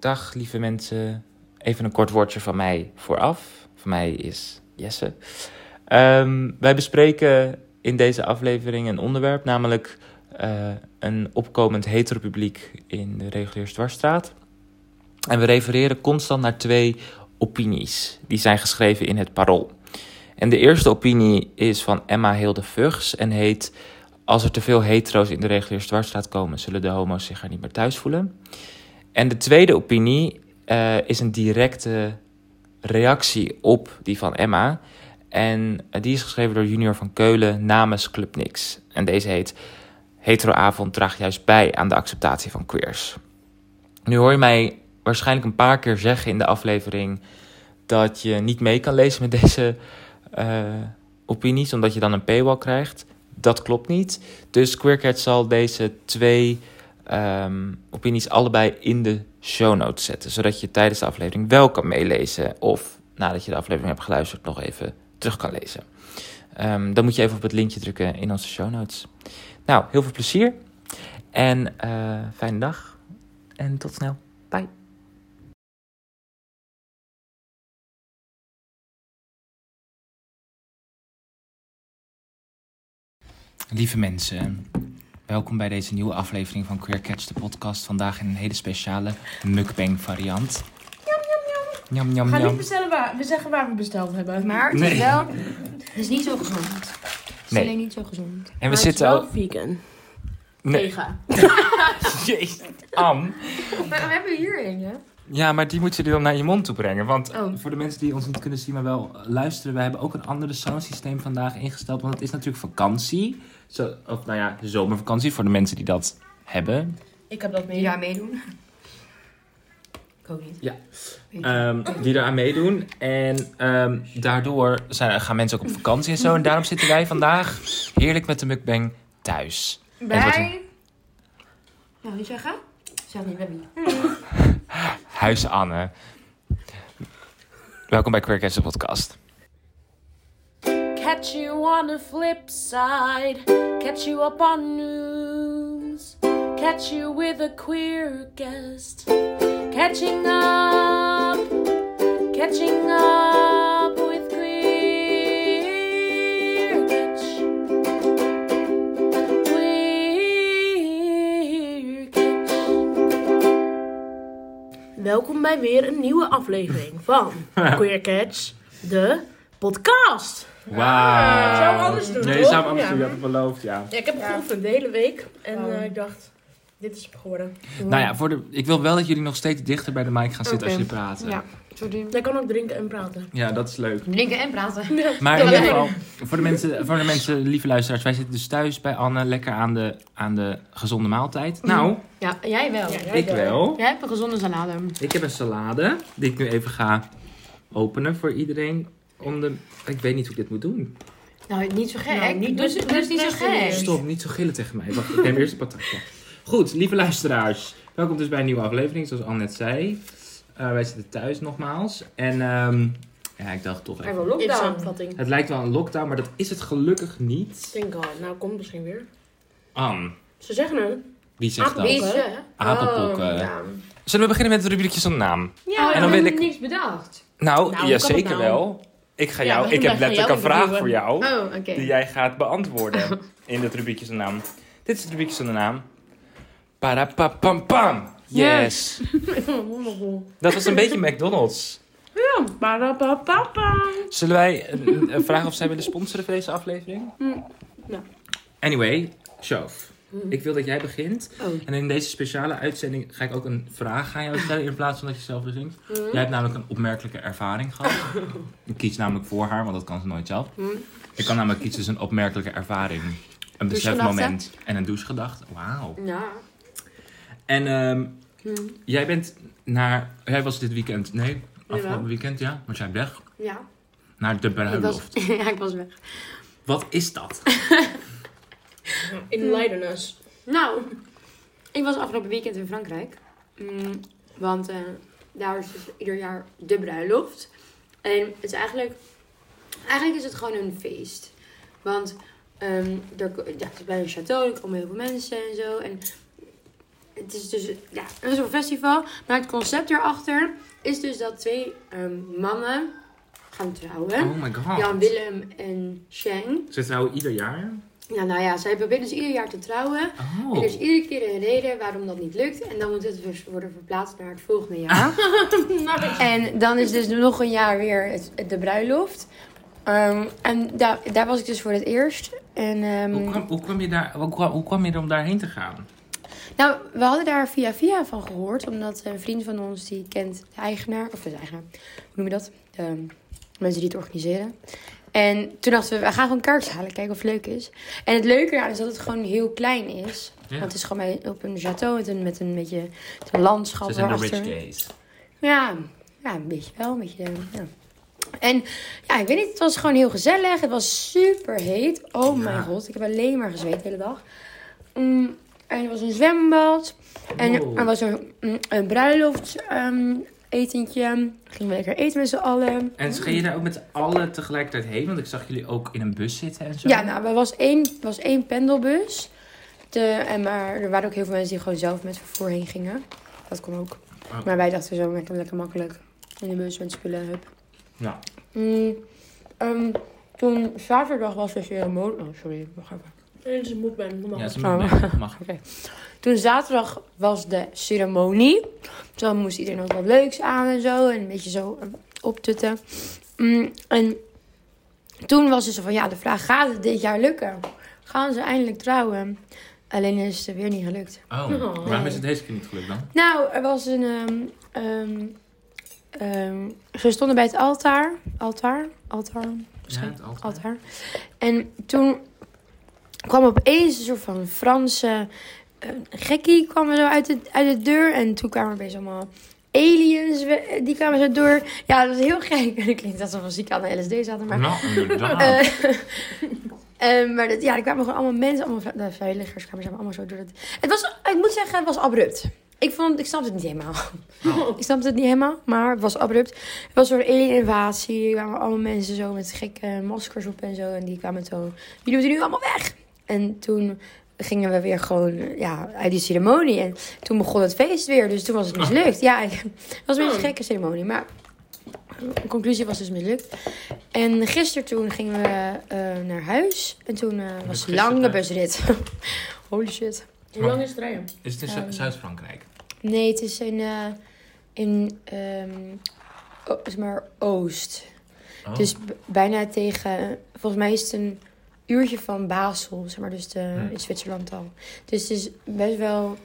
Dag lieve mensen. Even een kort woordje van mij vooraf. Van mij is Jesse. Ehm, wij bespreken in deze aflevering een onderwerp, namelijk eh, een opkomend heteropubliek in de reguliere dwarsstraat. En we refereren constant naar twee opinies. Die zijn geschreven in het Parool. En de eerste opinie is van Emma Hilde Vugs en heet... Als er te veel hetero's in de reguliere dwarsstraat komen... zullen de homo's zich er niet meer thuis voelen. En de tweede opinie uh, is een directe reactie op die van Emma. En uh, die is geschreven door Junior van Keulen namens Club Nix. En deze heet... Heteroavond draagt juist bij aan de acceptatie van queers. Nu hoor je mij waarschijnlijk een paar keer zeggen in de aflevering dat je niet mee kan lezen met deze uh, opinies, omdat je dan een paywall krijgt. Dat klopt niet. Dus Queercat zal deze twee um, opinies allebei in de show notes zetten, zodat je tijdens de aflevering wel kan meelezen of nadat je de aflevering hebt geluisterd nog even terug kan lezen. Um, dan moet je even op het linkje drukken in onze show notes. Nou, heel veel plezier en uh, fijne dag en tot snel. Bye. Lieve mensen, welkom bij deze nieuwe aflevering van Queer Catch, de podcast. Vandaag in een hele speciale mukbang variant. Njam, njam, njam. We gaan niet bestellen waar, we zeggen waar we besteld hebben. Maar het is wel, het is niet zo gezond. Het is Nee. alleen niet zo gezond. En we zitten al... wel vegan. Nee, Vega. jezus, Am. Maar we hebben hier een, hè? Ja, maar die moet je dan naar je mond toe brengen. Want Oh. voor de mensen die ons niet kunnen zien, maar wel luisteren, we hebben ook een ander soundsysteem vandaag ingesteld. Want het is natuurlijk vakantie. Zo, of nou ja, zomervakantie voor de mensen die dat hebben. Ik heb dat mee. Die daar meedoen. Ik ook niet. Ja. Ehm, die eraan meedoen. En ehm, daardoor zijn, gaan mensen ook op vakantie en zo. En daarom zitten wij vandaag heerlijk met de mukbang thuis. Wordt een Bij... Nou, wie zeggen? Zeg niet Webby. Huis Anne. Welkom bij Queercast de podcast. Catch you on the flip side. Catch you up on news. Catch you with a queer guest. Catching up. Catching up Welkom bij weer een nieuwe aflevering van Queer Catch, de podcast. Wauw. Zou ik anders doen, Nee, je toch? zou hem anders Ja. doen. Je had het beloofd, ja. Ja, ik heb geoefend de hele week en Oh. eh, ik dacht, dit is geworden. Nou ja, voor de, ik wil wel dat jullie nog steeds dichter bij de mic gaan zitten als jullie praten. Ja. Jij kan ook drinken en praten. Ja, dat is leuk. Drinken en praten. Maar in ieder geval, voor de, mensen, voor de mensen, lieve luisteraars, wij zitten dus thuis bij Anne, lekker aan de, aan de gezonde maaltijd. Nou, Ja, jij wel. Ja, jij ik wel. Jij hebt een gezonde salade. Ik heb een salade, die ik nu even ga openen voor iedereen. Om de, ik weet niet hoe ik dit moet doen. Nou, niet zo gek. Nou, niet dus, dus niet zo gek. Stop, niet zo gillen tegen mij. Wacht, ik neem eerst een patatje. Goed, lieve luisteraars. Welkom dus bij een nieuwe aflevering, zoals Anne net zei. Uh, wij zitten thuis nogmaals. En ehm, ja, ik dacht toch even... lockdown. samenvatting. Het lijkt wel een lockdown, maar dat is het gelukkig niet. Thank God. Nou, komt misschien weer. Ze zeggen het. wie zegt dat? Apenpokken. Oh, ja. Zullen we beginnen met het rubriekje zonder naam? Ja, En en dan wil ik- niks bedacht. Nou, Nou, ja, zeker nou? wel. Ik, ga jou, ik heb letterlijk een vraag voor jou. Oh, oké. Die jij gaat beantwoorden in het rubriekje zonder naam. Dit is het rubriekje zonder naam. Parapapam. Yes. Dat was een beetje McDonald's. Ja, parapapapa. Zullen wij vragen of zij willen sponsoren voor deze aflevering? ja. Anyway, Shof. Ik wil dat jij begint. Oh. En in deze speciale uitzending ga ik ook een vraag aan jou stellen in plaats van dat je zelf begint. Jij hebt namelijk een opmerkelijke ervaring gehad. ik kies namelijk voor haar, want dat kan ze nooit zelf. Ik kan namelijk kiezen tussen een opmerkelijke ervaring, een besefmoment en een douchegedachte. Wauw. Ja. En ehm, Hm. jij bent naar, jij was dit weekend, nee, afgelopen weekend ja, want jij bent weg, Ja. naar de Ik was, bruiloft. ja, ik was weg. Wat is dat? Enlighten us. Nou, ik was afgelopen weekend in Frankrijk. Mm, want eh, daar is dus ieder jaar de bruiloft. En het is eigenlijk... Eigenlijk is het gewoon een feest. Want ehm, er, ja, het is bij een château, er komen heel veel mensen en zo. En het is dus ja, een soort festival. Maar het concept erachter is dus dat twee ehm, mannen gaan trouwen. Oh my god. Jan Willem en Sheng. Ze trouwen ieder jaar? Ja, nou ja, zij proberen dus ieder jaar te trouwen. Oh. En er is iedere keer een reden waarom dat niet lukt. En dan moet het dus worden verplaatst naar het volgende jaar. en dan is dus nog een jaar weer het, de bruiloft. Ehm, en daar, daar was ik dus voor het eerst. En, ehm, Hoe, kwam, hoe, kwam je daar, hoe, kwam, hoe kwam je er om daarheen te gaan? Nou, we hadden daar via via van gehoord. Omdat een vriend van ons, die kent de eigenaar. Of de eigenaar, hoe noem je dat? De mensen die het organiseren. En toen dachten we, we gaan gewoon kaartjes halen. Kijken of het leuk is. En het leuke eraan is dat het gewoon heel klein is. Ja. Want het is gewoon bij, op een château met een, met een beetje met een landschap Ze zijn de rich gays. Ja, ja, een beetje wel. Een beetje, ja. En ja, ik weet niet, het was gewoon heel gezellig. Het was super heet. Oh Ja. mijn god, ik heb alleen maar gezweet de hele dag. Mm, en er was een zwembad. En Wow. er was een, mm, een bruiloft ehm, etentje. Gingen we lekker eten met z'n allen. En ging je daar ook met z'n allen tegelijkertijd heen? Want ik zag jullie ook in een bus zitten en zo. Ja, nou, er was één, er was één pendelbus. De, en maar er waren ook heel veel mensen die gewoon zelf met vervoer heen gingen. Dat kon ook. Oh. Maar wij dachten zo lekker, lekker makkelijk in de bus met spullen. Hup. Ja. Mm, ehm, toen zaterdag was de ceremonie. Oh, sorry, wacht even. Het is een mukbang, normaal. Ja, ze Oh. mag. mag. Toen zaterdag was de ceremonie. Toen moest iedereen ook wat leuks aan en zo. En een beetje zo eh, optutten. Mm, en toen was dus van, ja, de vraag, gaat het dit jaar lukken? Gaan ze eindelijk trouwen? Alleen is het weer niet gelukt. Oh, Oh. waarom is het deze keer niet gelukt dan? Nou, er was een... ehm, ehm, ehm, ze stonden bij het altaar. Altaar? Altaar? Ja, het altijd. altaar. En toen kwam opeens een soort van Franse eh, gekkie kwam zo uit de, uit de deur. En toen kwamen er opeens allemaal aliens, die kwamen zo door. Ja, dat was heel gek. Het klinkt alsof we ziek aan de LSD zaten, maar... Nou. Eh, eh, maar dat, ja, er kwamen gewoon allemaal mensen, allemaal de vrijwilligers kwamen maar, allemaal zo door. Het, het was, ik moet zeggen, het was abrupt. Ik, vond, ik snapte het niet helemaal. Oh. Ik snapte het niet helemaal, maar het was abrupt. Het was een soort alien-invasie. Er kwamen allemaal mensen zo met gekke maskers op en zo. En die kwamen zo, jullie moeten nu allemaal weg. En toen gingen we weer gewoon ja, uit die ceremonie. En toen begon het feest weer, dus toen was het mislukt. Ja, het was een beetje een gekke ceremonie, maar de conclusie was dus mislukt. En gisteren toen gingen we eh, naar huis. En toen eh, was een lange busrit. Holy shit. Hoe lang is het rijden? Is het in Ehm, Zuid-Frankrijk? Nee, het is in, eh, in ehm, o- zeg maar Oost. Oh. Dus bijna tegen, volgens mij is het een uurtje van Basel, zeg maar, dus de, in Zwitserland al. Dus het is best wel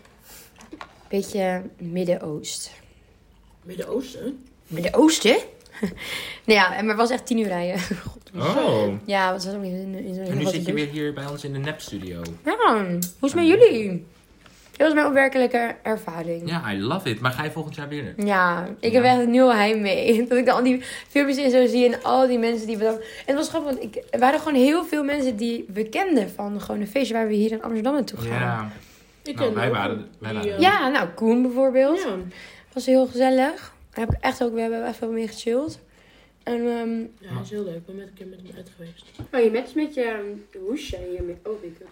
een beetje Midden-Oost. Midden-Oosten? Midden-Oosten? nou ja, maar het was echt tien uur rijden. Oh. ja, het was ook niet in, in zo'n En nu zit je weer hier bij ons in de nepstudio. Ja, hoe is het met jullie? Dat was mijn onwerkelijke ervaring. Ja, I love it. Maar ga je volgend jaar weer? Ja, ik heb echt een nieuw heim mee. Dat ik dan al die filmpjes en zo zie en al die mensen die we dan... En het was grappig, want ik, er waren gewoon heel veel mensen die we kenden van gewoon een feestje waar we hier in Amsterdam naartoe gaan. Ja. Ik Nou, ken wij waren- wij waren- eh, Ja, nou, Koen bijvoorbeeld. Ja. was heel gezellig. Daar heb ik echt ook, we hebben echt wel mee gechilled. En, ehm Ja, dat is heel leuk. Ik ben met een keer met hem uit geweest. oh, je met met je hoesje en je make- oh, make-up.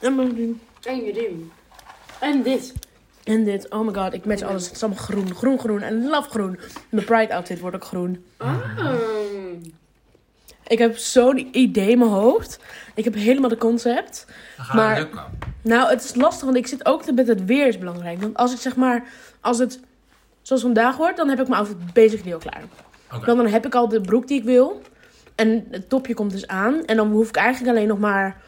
En mijn ding. En je ding. En dit. En dit. Oh my god, ik match alles. Het is allemaal groen. Groen, groen. En love groen. Mijn pride outfit wordt ook groen. Ah. Ik heb zo'n idee in mijn hoofd. Ik heb helemaal de concept. Dan gaat Maar- het lukken. Nou, het is lastig, want ik zit ook met het weer is belangrijk. Want als ik zeg maar, als het zoals vandaag wordt, dan heb ik mijn outfit basically al klaar. Oké. Dan, dan heb ik al de broek die ik wil. En het topje komt dus aan. En dan hoef ik eigenlijk alleen nog maar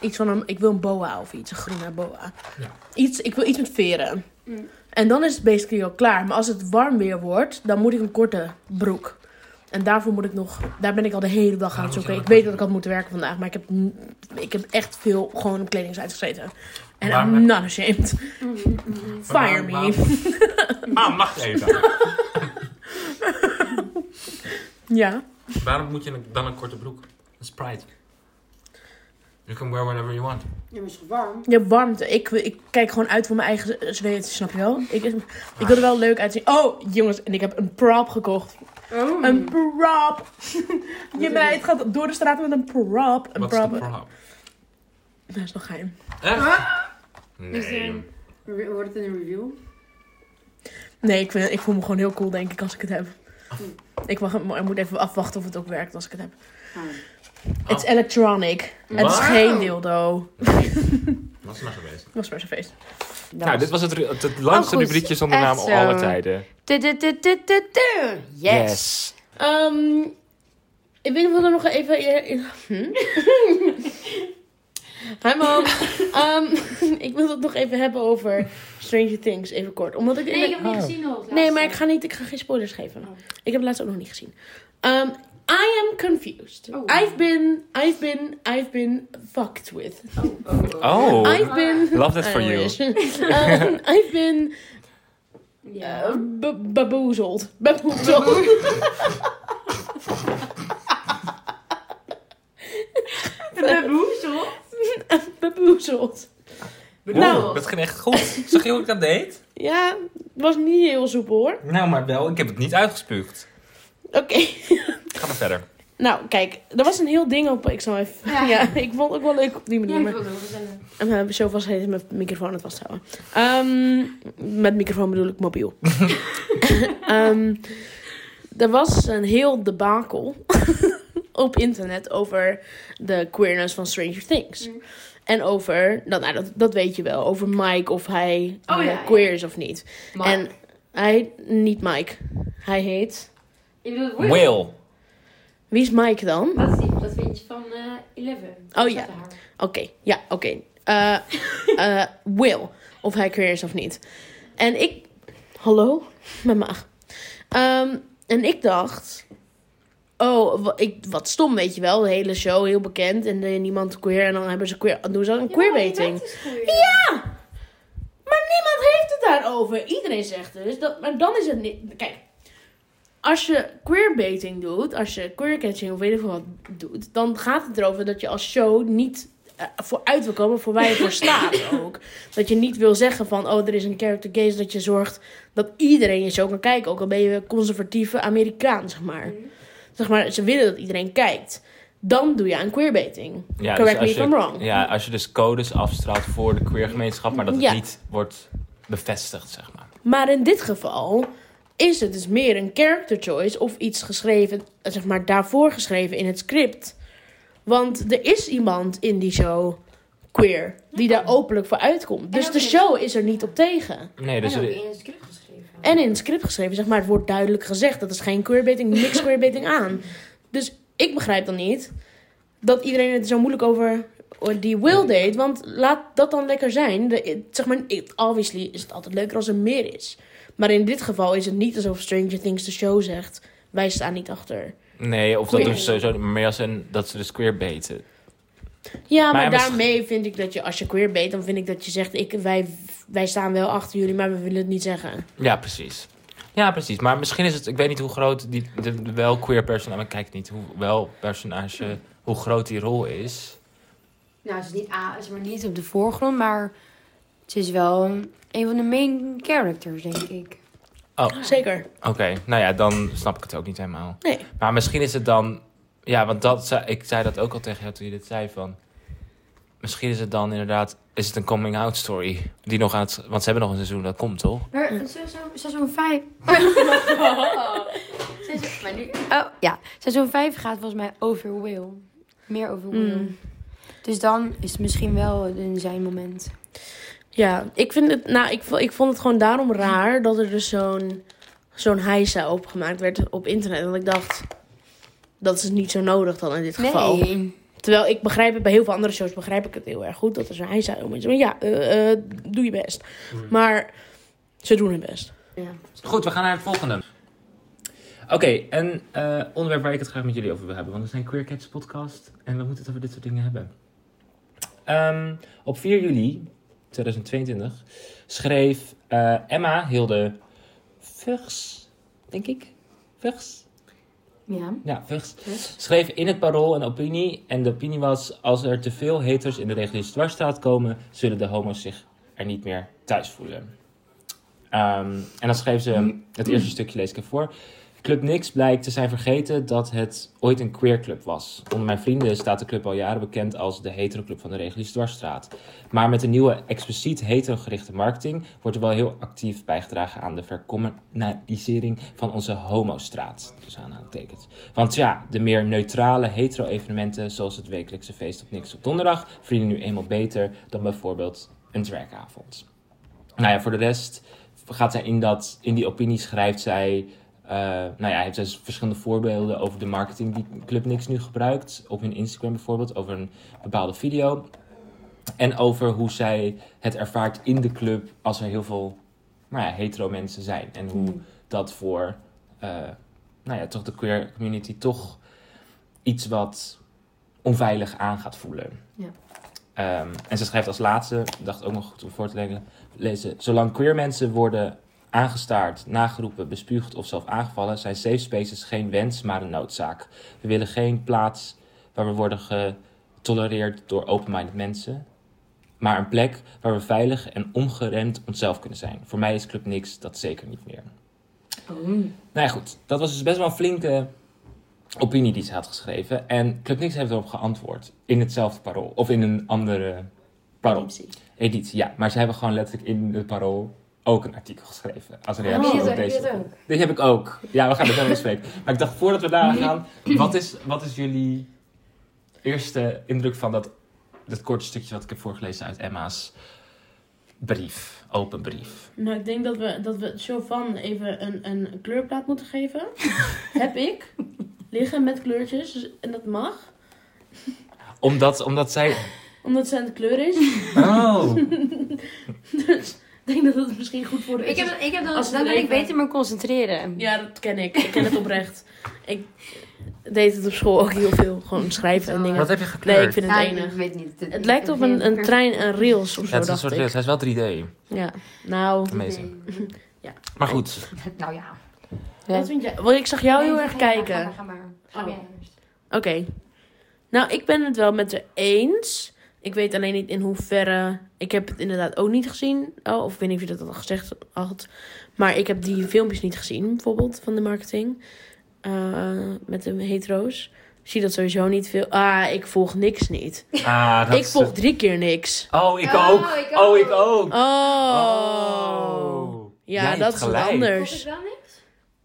iets van een, ik wil een boa of iets, een groene boa. Ja. Iets, ik wil iets met veren. Mm. En dan is het basically al klaar. Maar als het warm weer wordt, dan moet ik een korte broek. En daarvoor moet ik nog, daar ben ik al de hele dag aan het zoeken. Ik weet een dat ik had moeten werken vandaag, maar ik heb, ik heb echt veel gewoon op gezeten. En Waarom I'm not ashamed. Fire me. Waarom- Ah, wacht even. Ja. Waarom moet je een- dan een korte broek? Dat is pride. You can wear whatever you want. Ja, maar is warm? Je hebt warmte. Ik, ik kijk gewoon uit voor mijn eigen zweet, snap je wel? Ik, ik wil er wel leuk uitzien. Oh, jongens, en ik heb een prop gekocht. Oh. Een prop. je meid gaat door de straat met een prop. Een Wat is prop. de prop? Dat is nog geheim. Echt? Is Nee. er- Wordt het een review? Nee, ik, vind, ik voel me gewoon heel cool, denk ik, als ik het heb. Ik, mag, ik moet even afwachten of het ook werkt als ik het heb. Ah. Het is electronic. Het is geen dildo. Was maar geweest. Dat was maar zo'n feest. Nou, dit was het, het, het langste Oh, rubriekje zonder naam zo. aller tijden. Yes. Ehm, ik weet niet of we er nog even... Hm? Hi mom. Ehm, ik wil het nog even hebben over Stranger Things, even kort. Omdat ik... Nee, ik heb het niet Oh. gezien nog. Nee, maar ik ga, niet, ik ga geen spoilers geven. Oh. Ik heb het laatst ook nog niet gezien. Um, I am confused. Oh. I've been, I've been, I've been fucked with. Oh, I've been... love that for you. um, I've been Ja. uh, baboozled. Baboozled. Beboezel? baboozled. Nou, dat ging echt goed. Zag je hoe ik dat deed? Ja, het was niet heel soepel hoor. Nou, maar wel. Ik heb het niet uitgespuugd. Oké. Ga maar verder. Nou, kijk, er was een heel ding op. Ik zal even. Ja. Ja. ik vond het ook wel leuk op die Ja, manier. ik maar- vond het wel gezellig. En we hebben zo vast even mijn microfoon aan het vasthouden. Ehm, met microfoon bedoel ik mobiel. Ehm, er was een heel debakel op internet over de queerness van Stranger Things. Mm. En over, dat, nou, dat, dat weet je wel, over Mike of hij Oh, eh, ja, ja. queer is of niet. Maar, En hij, niet Mike, hij heet... je bedoelt Will? Will. Wie is Mike dan? Dat is die, dat vind je van eh Eleven. Oh, ja. Oké, ja, oké. Eh, eh, Will. Of hij queer is of niet. En ik... Hallo? Mijn maag. Ehm, en ik dacht... Oh, ik, wat stom, weet je wel. De hele show, heel bekend. En er niemand queer. En dan hebben ze queer, doen ze een queerbaiting. Ja! Maar niemand heeft het daarover. Iedereen zegt dus. Dat, maar dan is het niet... Kijk. Als je queerbaiting doet, als je queercatching of weet ik veel wat doet, dan gaat het erover dat je als show niet eh, vooruit wil komen voor waar je voor staat ook. Dat je niet wil zeggen van, oh, er is een character gaze, dat je zorgt dat iedereen je show kan kijken. Ook al ben je conservatieve Amerikaan, zeg maar. Zeg maar, ze willen dat iedereen kijkt. Dan doe je aan queerbaiting. Ja, Correct dus me if I'm wrong. Ja, als je dus codes afstraalt voor de queergemeenschap, maar dat het Ja. niet wordt bevestigd, zeg maar. Maar in dit geval is het dus meer een character choice of iets geschreven, eh, zeg maar daarvoor geschreven in het script. Want er is iemand in die show queer die daar openlijk voor uitkomt. Dus de show is er niet op tegen. Nee, dus en ook in het script geschreven. En in het script geschreven, zeg maar, het wordt duidelijk gezegd. Dat is geen queerbaiting, niks queerbaiting aan. Dus ik begrijp dan niet dat iedereen het zo moeilijk over die Will deed. Want laat dat dan lekker zijn. De, zeg maar, it- obviously is het altijd leuker als er meer is. Maar in dit geval is het niet alsof Stranger Things de show zegt... wij staan niet achter. nee, of dat doen ze sowieso maar meer als een, dat ze dus queerbeten. Ja, Maar maar, ja, maar- daarmee vind ik dat je, als je queer bent... dan vind ik dat je zegt, ik, wij, wij staan wel achter jullie... maar we willen het niet zeggen. Ja, precies. Ja, precies. Maar misschien is het, ik weet niet hoe groot die, de, de wel queer personage, maar kijk niet hoe wel personage, hoe groot die rol is. Nou, ze is niet, A, ze is maar niet op de voorgrond, maar ze is wel een van de main characters, denk ik. Oh, Zeker. oké. Nou ja, dan snap ik het ook niet helemaal. Nee. Maar misschien is het dan, ja, want dat, zei- ik zei dat ook al tegen jou toen je dit zei van, misschien is het dan inderdaad, is het een coming out story die nog aan het, want ze hebben nog een seizoen dat komt toch? Maar seizoen, seizoen 5. seizoen, maar nu, oh ja, seizoen 5 gaat volgens mij over Will. Meer over Will. Mm. Dus dan is het misschien wel een zijn moment. Ja, ik vind het, nou, ik, vo- ik vond het gewoon daarom raar dat er dus zo'n zo'n heisa opgemaakt werd op internet. Want ik dacht, dat is niet zo nodig dan in dit geval. Nee. Terwijl ik begrijp het bij heel veel andere shows, begrijp ik het heel erg goed dat er zo'n heisa om is. Maar ja, eh, eh, doe je best. Maar ze doen hun best. Ja. Goed, we gaan naar het volgende. Oké, een eh, onderwerp waar ik het graag met jullie over wil hebben. Want we zijn Queer Cats podcast en we moeten het over dit soort dingen hebben. Ehm, op 4 juli 2022 schreef eh, Emma Hilde Vugs, denk ik. Vugs? Ja. Ja, Vugs. Schreef in het parool een opinie. En de opinie was: als er te veel haters in de reguliere dwarsstraat komen, zullen de homo's zich er niet meer thuis voelen. Ehm, en dan schreef ze: het eerste stukje lees ik even voor. Club Nix blijkt te zijn vergeten dat het ooit een queer club was. Onder mijn vrienden staat de club al jaren bekend als de hetero-club van de Reguliere Dwarsstraat. Maar met de nieuwe expliciet hetero-gerichte marketing wordt er wel heel actief bijgedragen aan de vercommunalisering van onze homostraat. Dus aanhalingstekens. Want ja, de meer neutrale hetero-evenementen, zoals het wekelijkse feest op Nix op donderdag, verdienen nu eenmaal beter dan bijvoorbeeld een dragavond. Nou ja, voor de rest gaat zij in, dat, in die opinie schrijft zij. Eh, nou ja, heeft zij verschillende voorbeelden over de marketing die Club Nix nu gebruikt. Op hun Instagram bijvoorbeeld, over een bepaalde video. En over hoe zij het ervaart in de club als er heel veel nou ja, hetero mensen zijn. En hoe dat voor eh, nou ja, toch de queer community toch iets wat onveilig aan gaat voelen. Ja. Ehm, en ze schrijft als laatste, ik dacht ook nog goed om voor te leggen, lezen. Zolang queer mensen worden aangestaard, nageroepen, bespuugd of zelf aangevallen, zijn safe spaces geen wens, maar een noodzaak. We willen geen plaats waar we worden getolereerd door open-minded mensen, maar een plek waar we veilig en ongeremd onszelf kunnen zijn. Voor mij is Club Niks dat zeker niet meer. Oh. Nou ja, goed. Dat was dus best wel een flinke opinie die ze had geschreven. En Club Niks heeft erop geantwoord. In hetzelfde parool. Of in een andere parool. Editie. Editie, ja. Maar ze hebben gewoon letterlijk in het parool ook een artikel geschreven. Als Oh, reactie op deze. heb ik ook. Die heb ik ook. Ja, we gaan het wel bespreken. Maar ik dacht, voordat we daar gaan, wat is, wat is jullie eerste indruk van dat, dat korte stukje wat ik heb voorgelezen uit Emma's brief, open brief? Nou, ik denk dat we, dat we Chauvin even een, een kleurplaat moeten geven. Heb ik. Liggen met kleurtjes. dus- En dat mag. Omdat, omdat zij... Omdat ze aan de kleur is. Oh! Dus denk dat het misschien goed voor de Ik heb, ik heb dan, Als dan kan ik beter me concentreren. Ja, dat ken ik. Ik ken het oprecht. Ik deed het op school ook heel veel. Gewoon schrijven en dingen. Wat heb je gekleurd? Nee, ik vind het Ja, enig. ik weet niet. Het lijkt op een, een trein, een rails of Ja, zo, het is een soort rails. Hij is wel 3D. Ja, nou... Amazing. Ja. Maar goed. Nou ja. Wat vind jij? Want ik zag jou heel erg ga kijken. Ga maar, ga maar. Ga Oh. Oké. Nou, ik ben het wel met haar eens. Ik weet alleen niet in hoeverre. Ik heb het inderdaad ook niet gezien. Oh, of ik weet niet of je dat al gezegd had. Maar ik heb die filmpjes niet gezien, bijvoorbeeld, van de marketing. Eh, met de hetero's. Ik zie dat sowieso niet veel. Ah, ik volg niks niet. Ah, dat ik is- volg drie keer niks. Oh, ik Oh, ook. ik Oh, ik ook. Oh. Jij Ja, hebt dat is wat gelijk. Volg ik anders. wel niks?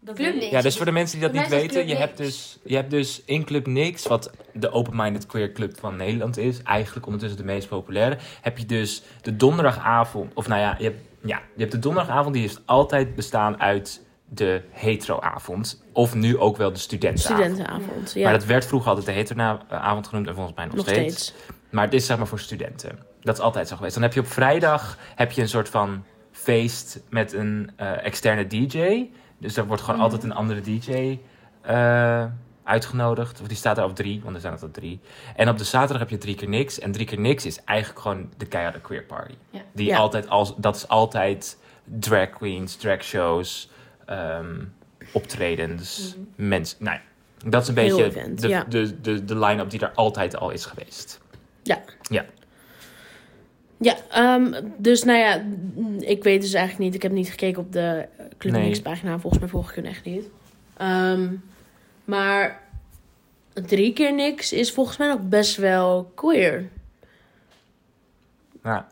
Dat Club. Ja, dus voor de mensen die dat niet is weten, je hebt, dus, je hebt dus in Club Niks, wat de open-minded queer club van Nederland is, eigenlijk ondertussen de meest populaire, heb je dus de donderdagavond, of nou ja, je hebt, ja, je hebt de donderdagavond, die heeft altijd bestaan uit de heteroavond, of nu ook wel de studentenavond. Studentenavond. Ja, Maar dat werd vroeger altijd de heteroavond genoemd en volgens mij nog, nog steeds. steeds. Maar het is zeg maar voor studenten. Dat is altijd zo geweest. Dan heb je op vrijdag heb je een soort van feest met een eh, externe DJ. Dus er wordt gewoon Mhm. altijd een andere DJ eh, uitgenodigd. Of die staat er op drie, want er zijn altijd drie. En op de zaterdag heb je drie keer niks. En drie keer niks is eigenlijk gewoon de keiharde queer party. Ja. Die Ja. altijd als, dat is altijd drag queens, drag shows, ehm, optredens, mensen. Nou, ja, dat is een Mhm. Heel beetje event, de, ja. de, de, de line-up die er altijd al is geweest. Ja, ehm, dus nou ja, ik weet dus eigenlijk niet. Ik heb niet gekeken op de Club Nee. Pagina. Volgens mij volg ik hun echt niet. Ehm, maar drie keer niks is volgens mij ook best wel queer. Ja.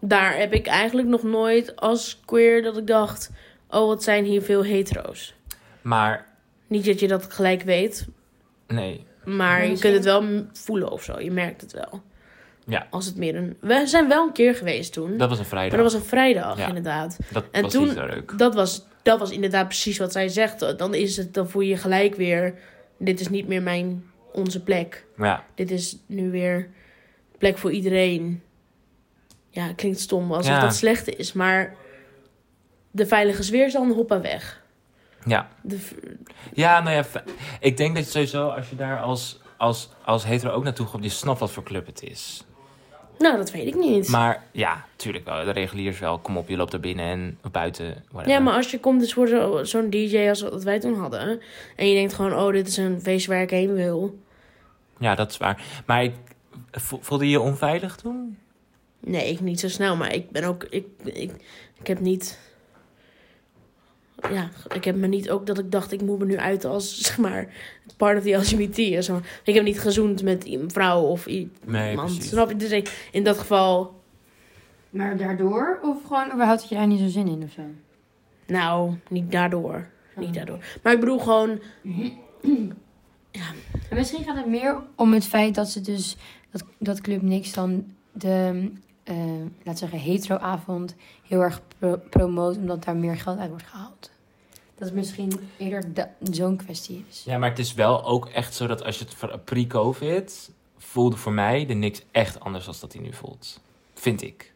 Daar heb ik eigenlijk nog nooit als queer dat ik dacht... Oh, wat zijn hier veel hetero's. Maar Niet dat je dat gelijk weet. nee, Maar je kunt het wel voelen of zo. Je merkt het wel. Ja. Als het meer een... We zijn wel een keer geweest toen. dat was een vrijdag. maar dat was een vrijdag, Ja. inderdaad. Dat en was toen- leuk. Dat was, dat was inderdaad precies wat zij zegt. Dan, is het, dan voel je gelijk weer... Dit is niet meer mijn, onze plek. Ja, Dit is nu weer plek voor iedereen. Ja, klinkt stom alsof Ja. dat slecht is. Maar de veilige sfeer is dan hoppa weg. ja. De, Ja, nou ja, ik denk dat je sowieso als je daar als, als, als hetero ook naartoe gaat, je snapt wat voor club het is. Nou, dat weet ik niet. Maar ja, tuurlijk wel. De reguliers wel. Kom op, je loopt er binnen en buiten. Whatever. Ja, maar als je komt dus voor zo- zo'n DJ als wat wij toen hadden... en je denkt gewoon, oh, dit is een feest waar ik heen wil... Ja, dat is waar. Maar ik, vo- voelde je je onveilig toen? Nee, ik niet zo snel, maar ik ben ook... Ik, ik, ik heb niet... ja, ik heb me niet ook dat ik dacht, ik moet me nu uit als, zeg maar, part of the LGBT. Zeg maar. Ik heb niet gezoend met een vrouw of iemand. Nee. Snap je? Dus ik- in dat geval, Maar daardoor? Of gewoon überhaupt had je daar niet zo zin in of zo? nou, niet daardoor. Niet daardoor. Maar ik bedoel gewoon, En misschien gaat het meer om het feit dat ze dus dat, dat Club Niks dan de, eh laat zeggen, hetero-avond heel erg pro- promoot, omdat daar meer geld uit wordt gehaald. Dat het misschien eerder zo'n kwestie is. Ja, maar het is wel ook echt zo dat als je het voor- pre-COVID voelde voor mij de niks echt anders dan dat hij nu voelt. Vind ik.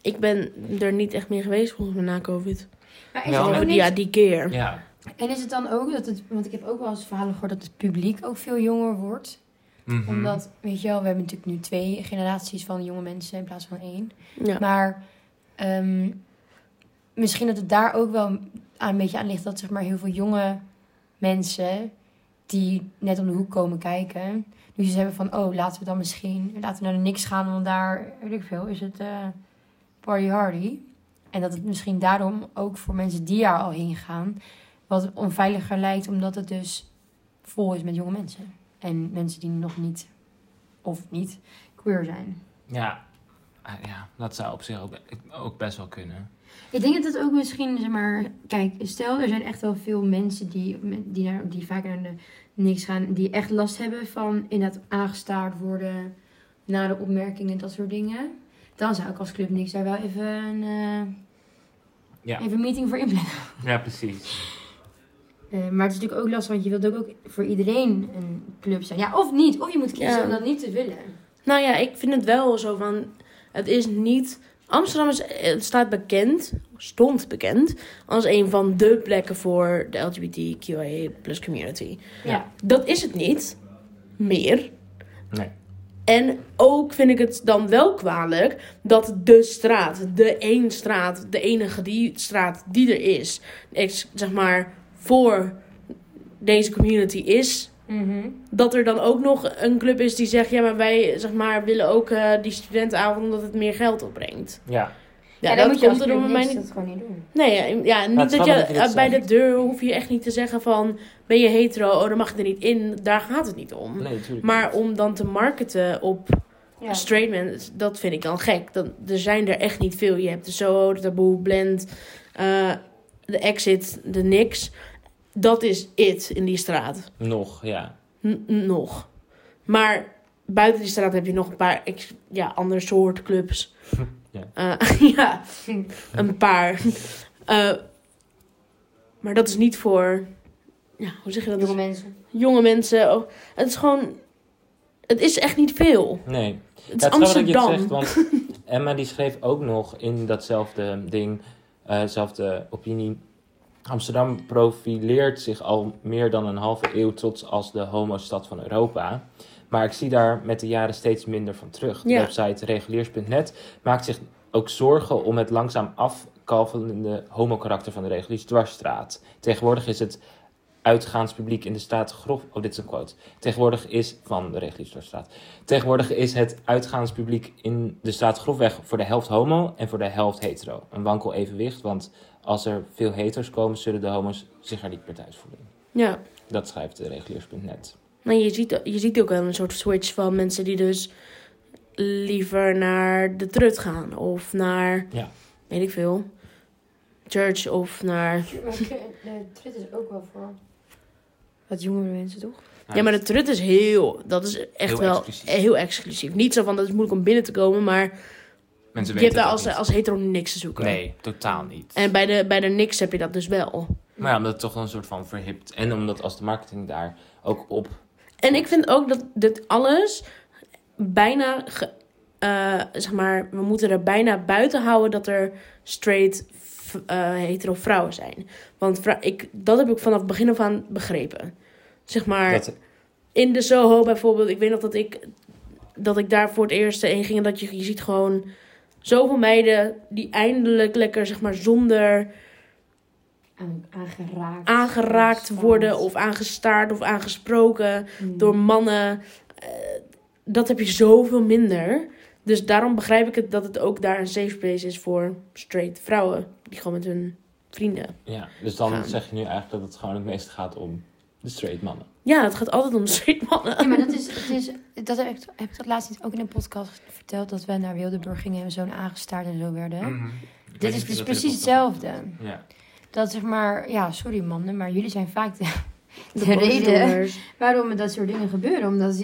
ik ben er niet echt meer geweest volgens mij na COVID. Maar is Wel, het ook niet- Ja, die keer. Ja. En is het dan ook dat het, want ik heb ook wel eens verhalen gehoord dat het publiek ook veel jonger wordt. Mhm. Omdat, weet je wel, we hebben natuurlijk nu twee generaties van jonge mensen in plaats van één. Ja. Maar ehm, misschien dat het daar ook wel aan, een beetje aan ligt dat zeg maar heel veel jonge mensen die net om de hoek komen kijken, nu ze hebben van, oh, laten we dan misschien, laten we naar de niks gaan, want daar, weet ik veel, is het eh, party hardy. En dat het misschien daarom ook voor mensen die daar al heen gaan, wat onveiliger lijkt, omdat het dus vol is met jonge mensen. En mensen die nog niet, of niet, queer zijn. Ja. Ah, ja, dat zou op zich ook, ook best wel kunnen. Ik denk dat het ook misschien, zeg maar, kijk, stel er zijn echt wel veel mensen die, die, naar, die vaak naar de niks gaan, die echt last hebben van inderdaad aangestaard worden na de opmerkingen, dat soort dingen. Dan zou ik als club niks daar wel even een, eh, Ja, even een meeting voor inplannen. ja precies. Eh, maar het is natuurlijk ook lastig, want je wilt ook, ook voor iedereen een club zijn. Ja, of niet. Of je moet kiezen Ja. om dat niet te willen. Nou ja, ik vind het wel zo van. Het is niet. Amsterdam is, het staat bekend, stond bekend, als een van de plekken voor de LGBTQIA plus community. Ja. Dat is het niet meer. Nee. En ook vind ik het dan wel kwalijk dat de straat, de één straat, de enige die straat die er is, zeg maar voor deze community is, dat er dan ook nog een club is die zegt, ja, maar wij zeg maar, willen ook eh, die studentenavond omdat het meer geld opbrengt. Ja. Ja, dan dat moet je als komt er door mij niks niet. dat gewoon niet doen. Nee, ja, ja niet dat je, dat eh, bij de deur hoef je echt niet te zeggen van, ben je hetero, oh dan mag je er niet in. Daar gaat het niet om. Nee, natuurlijk. Maar niet. om dan te marketen op Ja. straight men, dat vind ik dan gek. Dan, er zijn er echt niet veel. Je hebt de Soho, de Taboe, Blend, eh, de Exit, de Nix. Dat is it in die straat. Nog, ja. N- nog. Maar buiten die straat heb je nog een paar ja, ander soort clubs. Ja. Eh, ja, een paar. Eh, maar dat is niet voor, ja, hoe zeg je dat? Jonge mensen. Jonge mensen. Oh, het is gewoon, het is echt niet veel. Nee. Het is Ja, het is grappig dat je Amsterdam. het zegt, want Emma die schreef ook nog in datzelfde ding, eh, dezelfde opinie. Amsterdam profileert zich al meer dan een halve eeuw trots als de homostad van Europa. Maar ik zie daar met de jaren steeds minder van terug. De Ja. website reguliers.net maakt zich ook zorgen om het langzaam afkalvende homokarakter van de reguliers dwarsstraat. Tegenwoordig is het uitgaanspubliek in de straat grof... Oh, dit is een quote. Tegenwoordig is van de reguliers dwarsstraat. Tegenwoordig is het uitgaanspubliek in de straat grofweg voor de helft homo en voor de helft hetero. Een wankel evenwicht, want als er veel hetero's komen, zullen de homo's zich er niet meer thuis voelen. Ja. Dat schrijft de reguliers.net. Maar je ziet, je ziet ook wel een soort switch van mensen die dus liever naar de trut gaan. Of naar, Ja. weet ik veel, church of naar... Maar de trit is ook wel voor wat jongere mensen, toch? Ja, maar de trut is heel, dat is echt Heel wel exclusief. heel exclusief. Niet zo van, dat is moeilijk om binnen te komen, maar Mensen je hebt daar als, als hetero niks te zoeken. Nee, totaal niet. En bij de, bij de niks heb je dat dus wel. Maar ja, omdat het toch een soort van verhipt. En omdat als de marketing daar ook op... En ik vind ook dat dit alles bijna, ge- eh, zeg maar, we moeten er bijna buiten houden dat er straight eh, hetero vrouwen zijn. Want vrou- ik, dat heb ik vanaf het begin af aan begrepen. Zeg maar, Dat, in de Soho bijvoorbeeld, ik weet nog dat ik, dat ik daar voor het eerst heen ging en dat je, je ziet gewoon zoveel meiden die eindelijk lekker, zeg maar, zonder Aan, aangeraakt. aangeraakt worden of aangestaard of aangesproken Mm. door mannen. Eh, dat heb je zoveel minder. Dus daarom begrijp ik het dat het ook daar een safe place is voor straight vrouwen. Die gewoon met hun vrienden. Ja, dus dan Gaan. zeg je nu eigenlijk dat het gewoon het meeste gaat om de straight mannen. Ja, het gaat altijd om de straight mannen. Ja, maar dat is, het is dat heb ik, heb ik dat laatst niet ook in een podcast verteld, dat we naar Wildeburg gingen en zo'n aangestaard en zo werden. Mhm. Dit is dus precies hetzelfde. Ja. Dat zeg maar, ja, sorry mannen, maar jullie zijn vaak de, de, De reden waarom dat soort dingen gebeuren. Omdat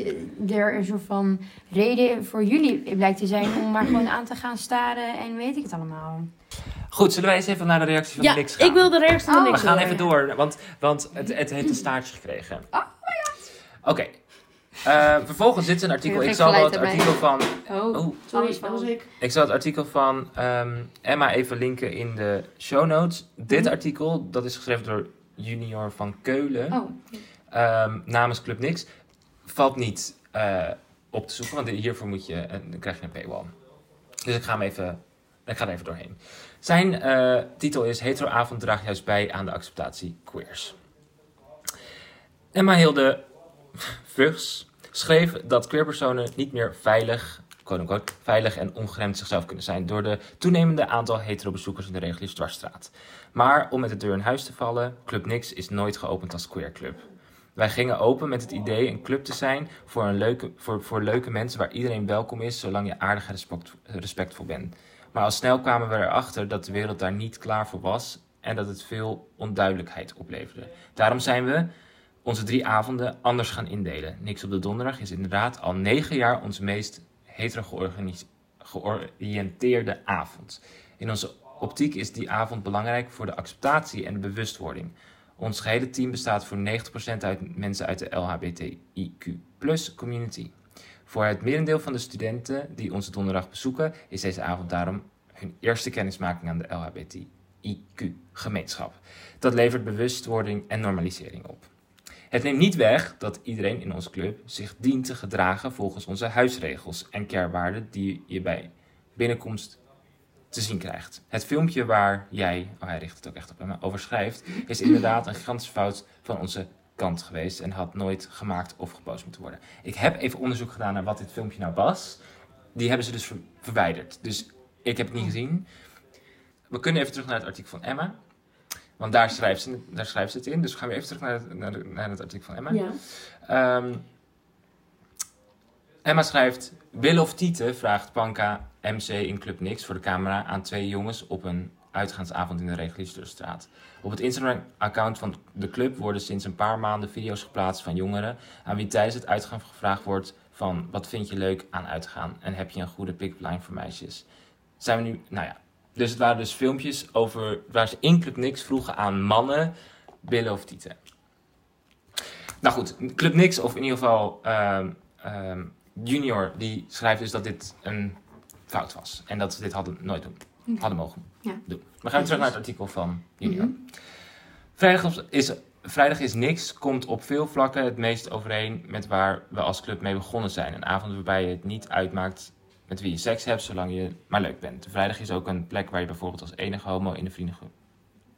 er een soort van reden voor jullie blijkt te zijn om maar gewoon aan te gaan staren en weet ik het allemaal. Goed, zullen wij eens even naar de reactie van Ja, de niks gaan? ik wil de reactie van Oh. We niks gaan even door, want, want het, het heeft een staartje gekregen. Oh, Oké. Eh, vervolgens zit een artikel. Ik zal wel het artikel van. Oh, Oh, Sorry, was ik. ik zal het artikel van ehm, Emma even linken in de show notes. Dit Mhm. artikel, dat is geschreven door Junior van Keulen. oh. ehm, namens Club Nix. Valt niet eh, op te zoeken, want hiervoor moet je, dan krijg je een paywall. Dus ik ga hem even, ik ga er even doorheen. Zijn eh, titel is Heteroavond draagt juist bij aan de acceptatie queers. Emma Hilde Vugs schreef dat queerpersonen niet meer veilig, veilig en ongeremd zichzelf kunnen zijn door de toenemende aantal hetero-bezoekers in de reguliere dwarsstraat. Maar om met de deur in huis te vallen, Club Nix is nooit geopend als queerclub. Wij gingen open met het idee een club te zijn voor, een leuke, voor, voor leuke mensen waar iedereen welkom is, zolang je aardig en respect, respectvol bent. Maar al snel kwamen we erachter dat de wereld daar niet klaar voor was en dat het veel onduidelijkheid opleverde. Daarom zijn we onze drie avonden anders gaan indelen. Niks op de donderdag is inderdaad al negen jaar ons meest hetero georganis- georiënteerde avond. In onze optiek is die avond belangrijk voor de acceptatie en de bewustwording. Ons gehele team bestaat voor 90% uit mensen uit de LHBTIQ community. Voor het merendeel van de studenten die onze donderdag bezoeken, is deze avond daarom hun eerste kennismaking aan de LHBTIQ-gemeenschap. Dat levert bewustwording en normalisering op. Het neemt niet weg dat iedereen in onze club zich dient te gedragen volgens onze huisregels en kernwaarden die je bij binnenkomst te zien krijgt. Het filmpje waar jij, oh hij richt het ook echt op me, over schrijft, is inderdaad een gigantische fout van onze kant geweest en had nooit gemaakt of gepost moeten worden. Ik heb even onderzoek gedaan naar wat dit filmpje nou was. Die hebben ze dus ver- verwijderd. Dus ik heb het niet gezien. We kunnen even terug naar het artikel van Emma. Want daar schrijft ze, daar schrijft ze het in. Dus we gaan weer even terug naar het, naar, de- naar het artikel van Emma. Ja. Ehm, Emma schrijft: Willen of Tieten vraagt Panka MC in Club Nix voor de camera aan twee jongens op een uitgaansavond in de Regulierstraat. Op het Instagram-account van de club worden sinds een paar maanden video's geplaatst van jongeren aan wie tijdens het uitgaan gevraagd wordt van wat vind je leuk aan uitgaan en heb je een goede pick-up line voor meisjes. Zijn we nu, nou ja, dus het waren dus filmpjes over waar ze in Club Nix vroegen aan mannen, billen of tieten. Nou goed, Club Nix, of in ieder geval ehm, ehm, Junior, die schrijft dus dat dit een fout was. En dat ze dit hadden nooit doen, hadden mogen Ja. doen. We gaan terug naar het artikel van Junior. Mhm. Vrijdag is, vrijdag is niks, komt op veel vlakken het meest overeen met waar we als club mee begonnen zijn. Een avond waarbij je het niet uitmaakt met wie je seks hebt, zolang je maar leuk bent. Vrijdag is ook een plek waar je bijvoorbeeld als enige homo in de vriendengroep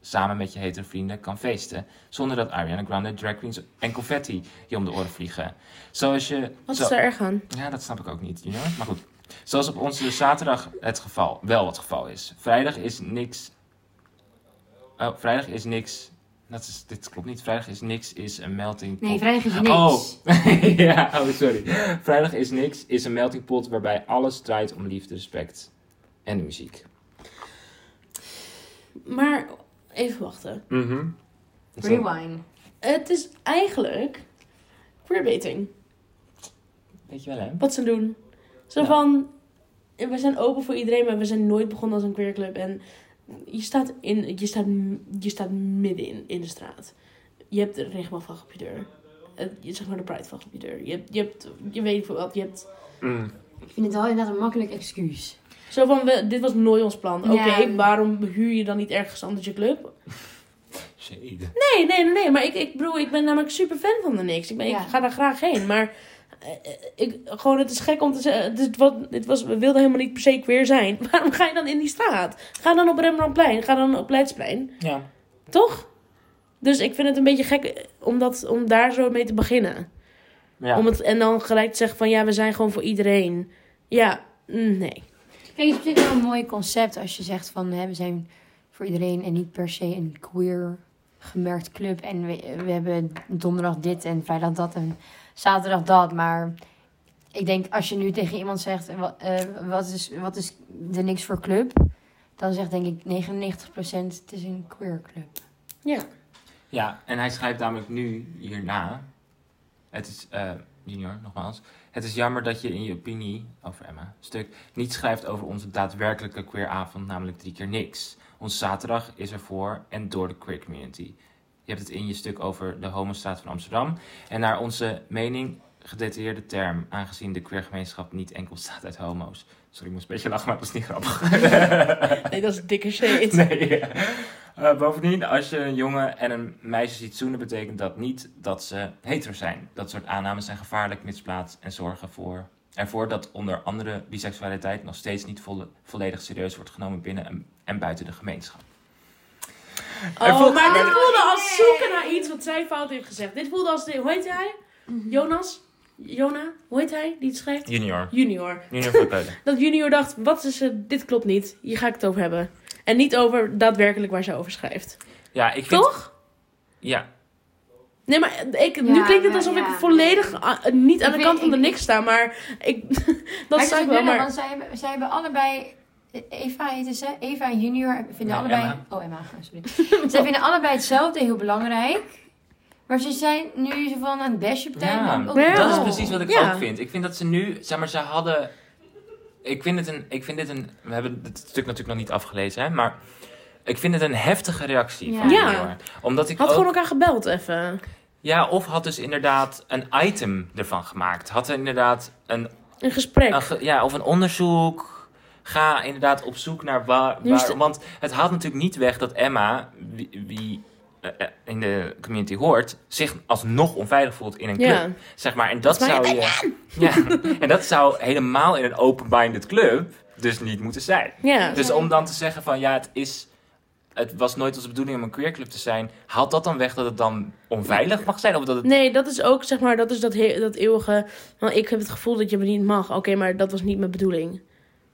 samen met je hetero vrienden kan feesten. Zonder dat Ariana Grande, drag queens en confetti je om de oren vliegen. Zoals je... Wat zo- is daar erg aan? ja, dat snap ik ook niet, junior. Maar goed. Zoals op onze zaterdag het geval, wel het geval is. Vrijdag is niks... Oh, vrijdag is niks... Dat is, dit klopt niet. Vrijdag is niks is een melting pot. Nee, vrijdag is niks. Oh, ja, oh, sorry. Vrijdag is niks is een melting pot waarbij alles draait om liefde, respect en de muziek. Maar even wachten. Mhm. Rewind. Het is eigenlijk queerbaiting. Weet je wel, hè? Wat ze doen. Zo Ja. van, we zijn open voor iedereen, maar we zijn nooit begonnen als een queerclub. En je staat, in, je staat, je staat middenin in de straat. Je hebt de regenboogvlag op je deur. Eh, Je zeg maar de pridevlag op je deur. Je, hebt, je, hebt, je weet voor wat. Je hebt Mm. Ik vind het wel inderdaad een makkelijk excuus. zo van, we, dit was nooit ons plan. Oké, Ja. waarom huur je dan niet ergens anders je club? Shade. Nee, nee, nee. Maar ik, ik bedoel, ik ben namelijk super fan van de niks. Ik, ben, Ja. ik ga daar graag heen. Maar ik, gewoon, het is gek om te zeggen. Dit, wat, dit was, we wilden helemaal niet per se queer zijn. Waarom ga je dan in die straat? Ga dan op Rembrandtplein. Ga dan op Leidsplein. Ja. Toch? Dus ik vind het een beetje gek eh, om, dat, om daar zo mee te beginnen. ja. Om het, en dan gelijk te zeggen van ja, we zijn gewoon voor iedereen. Ja, mm, nee. Kijk, het is zich wel een mooi concept als je zegt van hè, we zijn voor voor iedereen en niet per se een queer gemerkt club. En we, we hebben donderdag dit en vrijdag dat en zaterdag dat. Maar ik denk als je nu tegen iemand zegt, wat, eh, wat, is, wat is de niks voor club? Dan zegt denk ik 99% het is een queer club. Ja. Ja, en hij schrijft namelijk nu hierna. Het is, eh, junior, nogmaals. Het is jammer dat je in je opinie over Emma stuk niet schrijft over onze daadwerkelijke queeravond, namelijk drie keer niks. Onze zaterdag is er voor en door de queer community. Je hebt het in je stuk over de homostaat van Amsterdam. En naar onze mening gedetailleerde term, aangezien de queergemeenschap niet enkel bestaat uit homo's. Sorry, ik moest een beetje lachen, maar dat is niet grappig. Nee, dat is dikke shade. Nee. Eh, bovendien, als je een jongen en een meisje ziet zoenen, betekent dat niet dat ze hetero zijn. Dat soort aannames zijn gevaarlijk, misplaatst en zorgen voor, ervoor dat onder andere biseksualiteit nog steeds niet volle- volledig serieus wordt genomen binnen en, en buiten de gemeenschap. Oh, maar dit voelde als zoeken naar iets wat zij fout heeft gezegd. Dit voelde als, de, hoe heet hij? Jonas? Jona? Hoe heet hij die het schrijft? Junior. Junior. Dat junior dacht, wat is het, dit klopt niet. Hier ga ik het over hebben. En niet over daadwerkelijk waar ze over schrijft. Ja, ik vind... Toch? Ja, Nee, maar ik, nu klinkt het alsof ja, ik volledig a- niet aan Ik de kant weet- van de ik- niks sta. Maar ik, dat maar sta ik wel. Maar want zij, hebben- zij hebben allebei... Eva heet ze. Eva en Junior vinden Nee, allebei... Emma. Oh, Emma. Sorry. zij vinden allebei hetzelfde heel belangrijk. Maar ze zijn nu zo van aan het. Ja, Oh, dat is oh. precies wat ik Ja. ook vind. Ik vind dat ze nu, zeg maar, ze hadden. Ik vind het een. Ik vind dit een. We hebben het stuk natuurlijk nog niet afgelezen, hè, maar. Ik vind het een heftige reactie Ja. van Ja. Junior. Omdat ik had ook, gewoon elkaar gebeld even. Ja, of had dus inderdaad een item ervan gemaakt. Had er inderdaad een. Een gesprek. een ge- ja, of een onderzoek. Ga inderdaad op zoek naar waar. Want het haalt natuurlijk niet weg dat Emma, wie, wie eh, eh, in de community hoort, zich alsnog onveilig voelt in een club. ja. Zeg maar, en dat zou je. Ja, en dat zou helemaal in een open-minded club dus niet moeten zijn. ja. Dus om dan te zeggen van ja, het is. Het was nooit onze bedoeling om een queerclub te zijn. Haalt dat dan weg dat het dan onveilig mag zijn? Of dat het. Nee, dat is ook, zeg maar, dat is dat, dat eeuwige... Want ik heb het gevoel dat je me niet mag. Oké, maar dat was niet mijn bedoeling.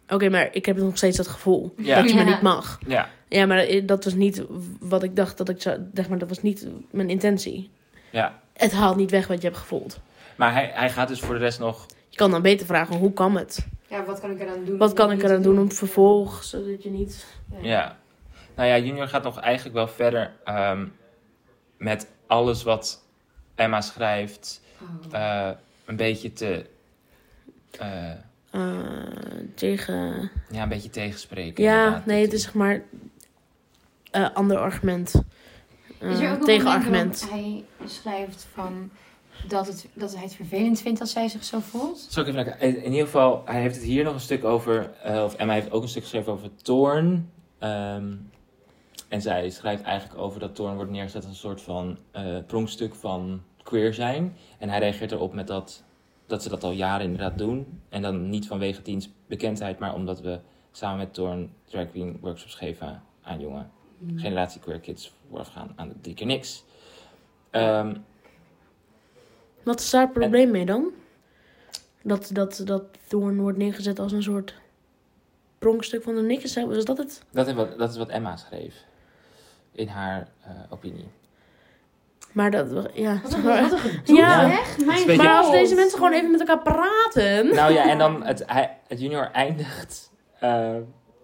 Oké, maar ik heb nog steeds dat gevoel. Ja. Dat je me niet mag. Ja, Ja, maar dat was niet wat ik dacht dat ik zou... Zeg maar, dat was niet mijn intentie. ja. Het haalt niet weg wat je hebt gevoeld. Maar hij, hij gaat dus voor de rest nog. Je kan dan beter vragen, hoe kan het? Ja, wat kan ik eraan doen? Wat kan ik eraan doen om vervolg, zodat je niet... Ja. Nou ja, Junior gaat nog eigenlijk wel verder ehm, met alles wat Emma schrijft. Oh. eh, een beetje te. eh, eh, tegen... ja, een beetje tegenspreken. Ja, nee, het is zeg maar... eh ander argument. Eh, Is er ook een tegenargument. hij schrijft van dat, het, dat hij het vervelend vindt als zij zich zo voelt? Zal ik even kijken. In ieder geval, hij heeft het hier nog een stuk over. eh, of Emma heeft ook een stuk geschreven over Thorn. Ehm, en zij schrijft eigenlijk over dat Thorn wordt neergezet als een soort van eh, pronkstuk van queer zijn. En hij reageert erop met dat, dat ze dat al jaren inderdaad doen. En dan niet vanwege diens bekendheid, maar omdat we samen met Thorn drag queen workshops geven aan jonge generatie queer kids voorafgaan aan de drie keer niks. Ehm, Wat is daar het probleem mee dan? Dat, dat, dat Thorn wordt neergezet als een soort pronkstuk van de niks. Is dat het? dat, is wat, dat is wat Emma schreef in haar eh, opinie. Maar dat, ja. Wat een, wat Ja. echt? Mijn maar als deze mensen gewoon even met elkaar praten. Nou ja, en dan het, hij, het junior eindigt. eh,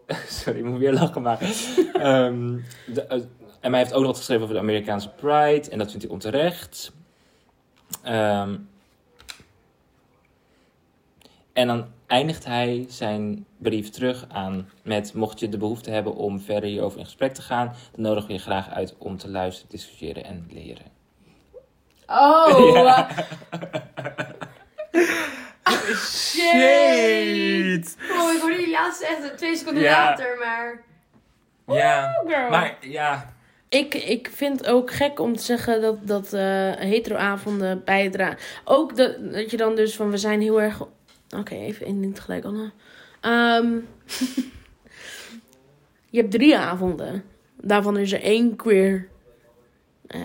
sorry, ik moet weer lachen, maar. ehm, de, eh, en hij heeft ook nog wat geschreven over de Amerikaanse Pride. En dat vindt hij onterecht. Ehm, en dan eindigt hij zijn brief terug aan met... Mocht je de behoefte hebben om verder hierover in gesprek te gaan... dan nodigen we je graag uit om te luisteren, discussiëren en leren. Oh, Ja. Shade. oh, ik hoorde die laatste echt twee seconden Ja. later, maar... Ja, girl. maar ja... Ik, ik vind het ook gek om te zeggen dat, dat eh hetero-avonden bijdragen. Ook dat, dat je dan dus van we zijn heel erg. Oké, even één ding tegelijk, Anna. Ehm, je hebt drie avonden. Daarvan is er één queer. Eh,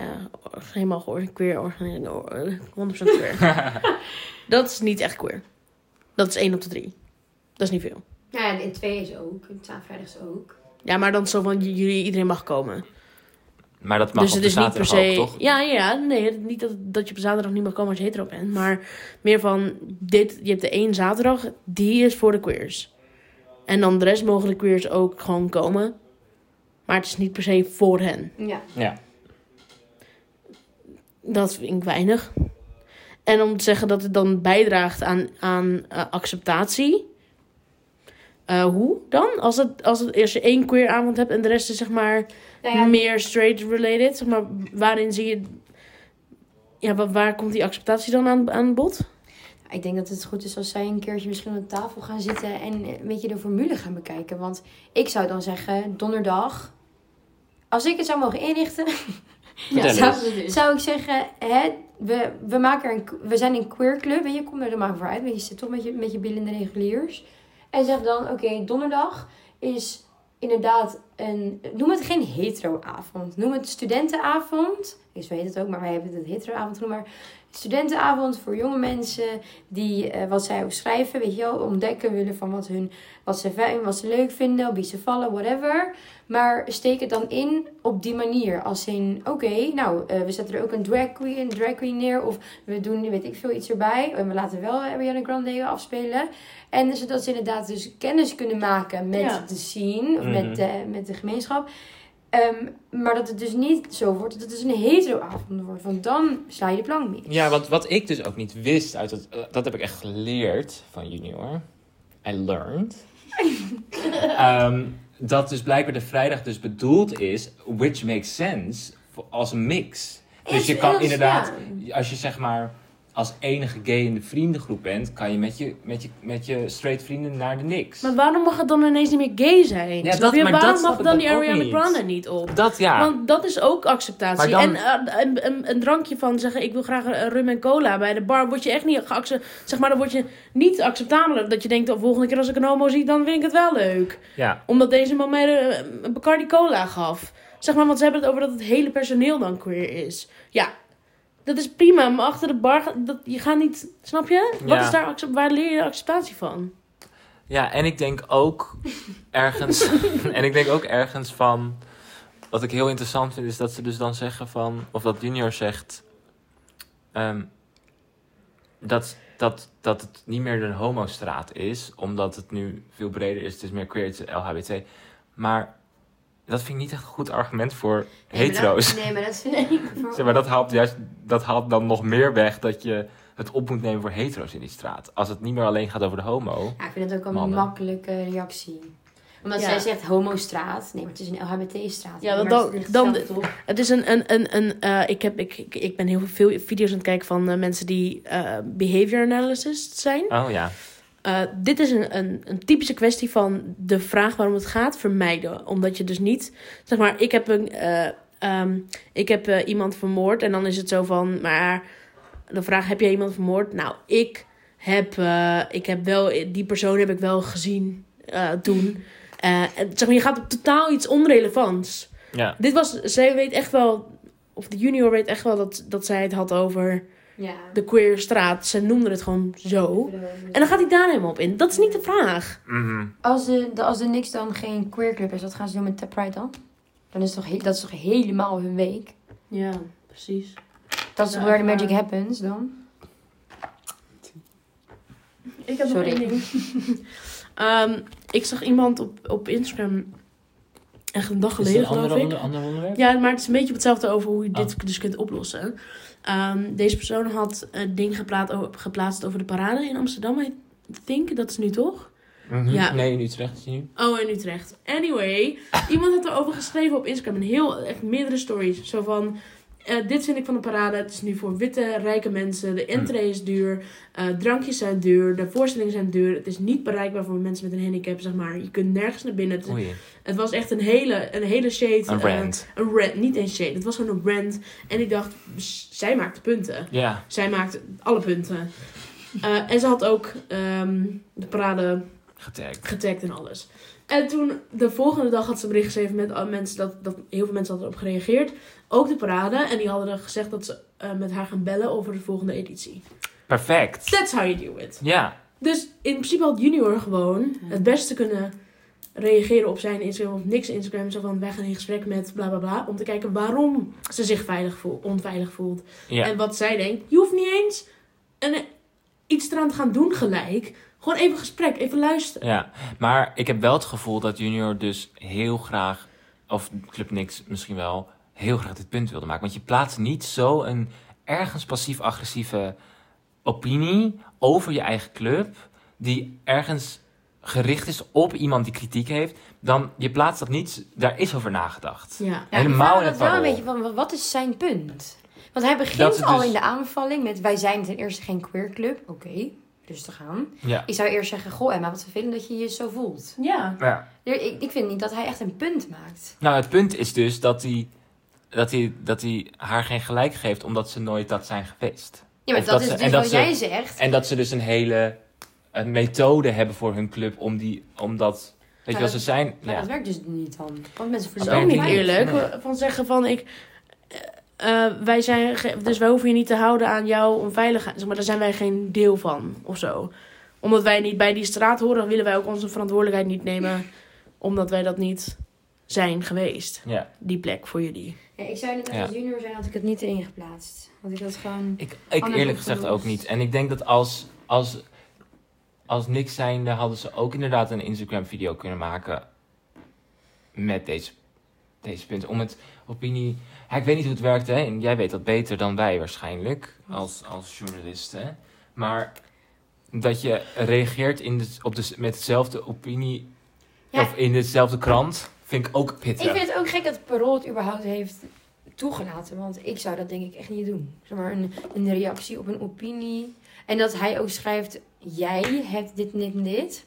helemaal geor- queer organisatie. 100% queer. dat is niet echt queer. Dat is één op de drie. Dat is niet veel. Ja, en in twee is ook. In vrijdag is ook. Ja, maar dan zo van j- jullie, iedereen mag komen. Maar dat mag dus op het de is niet per zaterdag se. ook, toch? Ja, ja, nee, niet dat, dat je op zaterdag niet mag komen als je hetero bent. Maar meer van dit, je hebt de één zaterdag, die is voor de queers. En dan de rest mogen de queers ook gewoon komen. Maar het is niet per se voor hen. Ja. Ja. Dat vind ik weinig. En om te zeggen dat het dan bijdraagt aan, aan eh, acceptatie. Eh, hoe dan? Als, het, als, het, als je één queer avond hebt en de rest is zeg maar Nou ja, meer straight related. Zeg maar, waarin zie je... Ja, wa- waar komt die acceptatie dan aan, aan bod? Ik denk dat het goed is als zij een keertje misschien de tafel gaan zitten en een beetje de formule gaan bekijken. Want ik zou dan zeggen, donderdag, als ik het zou mogen inrichten, Vertel zou, zou ik zeggen, hè, we, we, maken een, we zijn een queer club en je komt er maar voor uit. Want je zit toch met je, met je billen in de reguliers. En zeg dan, oké, donderdag is inderdaad een, noem het geen hetero-avond. Noem het studentenavond. Ik weet het ook, maar wij hebben het hetero-avond genoemd. Maar studentenavond voor jonge mensen die eh, wat zij ook schrijven, weet je wel, ontdekken willen van wat, hun, wat, ze, fijn- wat ze leuk vinden, op wie ze vallen, whatever. Maar steek het dan in op die manier. Als in, oké, nou, eh, we zetten er ook een drag queen, een drag queen neer. Of we doen, weet ik veel, iets erbij. En we laten wel Ariana Grande afspelen. En zodat ze inderdaad dus kennis kunnen maken met Ja. de scene. Of Mhm. met, de, met de gemeenschap. Ehm, maar dat het dus niet zo wordt dat het dus een hetero-avond wordt. Want dan sla je de plank mis. Ja, want wat ik dus ook niet wist, uit het, eh, dat heb ik echt geleerd van junior. I learned. Ehm, dat dus blijkbaar de vrijdag dus bedoeld is, which makes sense, als een mix. Dus je kan inderdaad, als je zeg maar als enige gay in de vriendengroep bent, kan je met je, met je, met je straight vrienden naar de niks. Maar waarom mag het dan ineens niet meer gay zijn? Ja, dat- je? maar waarom dat mag dan die Ariana. Grande niet op? Dat ja. Want dat is ook acceptatie. Dan- En eh, een, een, een drankje van zeggen, ik wil graag een rum en cola bij de bar, word je echt niet geaccepteerd. Zeg maar, dan word je niet acceptabel. Dat je denkt, de volgende keer als ik een homo zie, dan vind ik het wel leuk. ja. Omdat deze man mij de, een Bacardi cola gaf. Zeg maar, want ze hebben het over dat het hele personeel dan queer is. Ja, dat is prima, maar achter de bar, dat, je gaat niet, snap je? Wat Ja. is daar, waar leer je de acceptatie van? Ja, en ik denk ook ergens. en ik denk ook ergens van. Wat ik heel interessant vind, is dat ze dus dan zeggen van. Of dat Junior zegt. ehm, dat, dat, dat het niet meer een homostraat is, omdat het nu veel breder is. Het is meer queer, het is LHBT. Maar dat vind ik niet echt een goed argument voor hetero's. Nee, maar dat vind ik... voor- Zeg maar dat haalt, juist, dat haalt dan nog meer weg dat je het op moet nemen voor hetero's in die straat. Als het niet meer alleen gaat over de homo. Ja, ik vind het ook een Mannen. makkelijke reactie. Omdat Ja. zij zegt homostraat. Nee, maar het is een LHBT-straat. Ja, maar dan- het ligt dan-. Het is een. een, een, een eh, ik, heb, ik, ik, ik ben heel veel video's aan het kijken van eh, mensen die eh, behavior analyst zijn. Oh ja. Eh, dit is een, een, een typische kwestie van de vraag waarom het gaat vermijden. Omdat je dus niet. Zeg maar, ik heb, een, eh, ehm, ik heb eh, iemand vermoord en dan is het zo van. Maar de vraag: heb jij iemand vermoord? Nou, ik heb, ik heb wel. Die persoon heb ik wel gezien. Eh, en zeg maar, je gaat op totaal iets onrelevants. Ja. Dit was, zij weet echt wel, of de junior weet echt wel dat, dat zij het had over Ja. de queer straat. Ze noemde het gewoon zo. En dan gaat hij daar helemaal op in. Dat is niet de vraag. Mhm. Als de, de, als de Niks dan geen queer club is, wat gaan ze doen met Tap Pride dan? Dan is toch, he- dat is toch helemaal hun week? Ja, precies. Dat is Ja, toch waar de magic happens dan? Ik heb Sorry. nog één ding. Ehm, ik zag iemand op, op Instagram, echt een dag geleden geloof ik. ander? Ja, maar het is een beetje op hetzelfde over hoe je dit dus kunt oplossen. Ehm, deze persoon had een ding geplaatst, geplaatst over de parade in Amsterdam. I think, dat is nu toch? Mhm. Ja. Nee, in Utrecht is hij nu. Oh, in Utrecht. Anyway, iemand had erover geschreven op Instagram. Een heel, echt meerdere stories. Zo van, eh, dit vind ik van de parade. Het is nu voor witte, rijke mensen. De entree is duur. eh, drankjes zijn duur. De voorstellingen zijn duur. Het is niet bereikbaar voor mensen met een handicap, zeg maar. Je kunt nergens naar binnen. Het, het was echt een hele, een hele shade. een eh, rant. een rant. Niet eens shade. Het was gewoon een rant. En ik dacht, zij maakt punten. Ja. Zij maakt alle punten. En ze had ook ehm, de parade Getagd. getagd en alles. En toen, de volgende dag had ze een bericht geschreven met mensen dat, dat heel veel mensen hadden op gereageerd. Ook de parade. En die hadden er gezegd dat ze eh, met haar gaan bellen over de volgende editie. Perfect. That's how you do it. Ja. Dus in principe had Junior gewoon het beste kunnen reageren op zijn Instagram of niks Instagram. Zo van wij gaan in gesprek met bla bla bla. Om te kijken waarom ze zich veilig voelt, onveilig voelt. Ja. En wat zij denkt. Je hoeft niet eens een, iets eraan te gaan doen gelijk. Gewoon even gesprek, even luisteren. Ja, maar ik heb wel het gevoel dat Junior dus heel graag, of Club Niks misschien wel, heel graag dit punt wilde maken. Want je plaatst niet zo een ergens passief-agressieve opinie over je eigen club, die ergens gericht is op iemand die kritiek heeft. Dan, je plaatst dat niet, daar is over nagedacht. Ja. Ja, Helemaal ik me dat wel een beetje van, wat is zijn punt? Want hij begint al dus- in de aanvalling met, wij zijn ten eerste geen queerclub. Oké, rustig aan. Ja. Ik zou eerst zeggen, goh Emma, wat vervelend dat je je zo voelt. Ja. ja. Ik, ik vind niet dat hij echt een punt maakt. Nou, het punt is dus dat hij, dat, hij, dat hij haar geen gelijk geeft omdat ze nooit dat zijn geweest. Ja, maar Of dat, dat is ze- dus en dat wat ze- jij zegt. En dat ze dus een hele een methode hebben voor hun club om die, omdat, weet je wel, dat- ze zijn, Maar ja. dat werkt dus niet dan. Want mensen Dat is Dat ook niet eerlijk. Nee. Van zeggen van ik. eh, eh, wij zijn. Dus wij hoeven je niet te houden aan jouw onveiligheid. Zeg maar, daar zijn wij geen deel van of zo. Omdat wij niet bij die straat horen, willen wij ook onze verantwoordelijkheid niet nemen. Omdat wij dat niet zijn geweest. ja. Die plek voor jullie. Ja, ik zou net Ja. als junior zijn, had ik het niet erin geplaatst. Want ik had gewoon... Ik, ik eerlijk gezegd ook niet. En ik denk dat als, als, als niks zijnde hadden ze ook inderdaad een Instagram video kunnen maken met deze, deze punten. Om het opinie, ja, ik weet niet hoe het werkt hè. En jij weet dat beter dan wij waarschijnlijk, als, als journalisten. Maar dat je reageert in de, op de, met dezelfde opinie Ja. of in dezelfde krant, vind ik ook pittig. Ik vind het ook gek dat Parool het überhaupt heeft toegelaten. Want ik zou dat denk ik echt niet doen. Zeg maar een, een reactie op een opinie. En dat hij ook schrijft, jij hebt dit, dit en dit.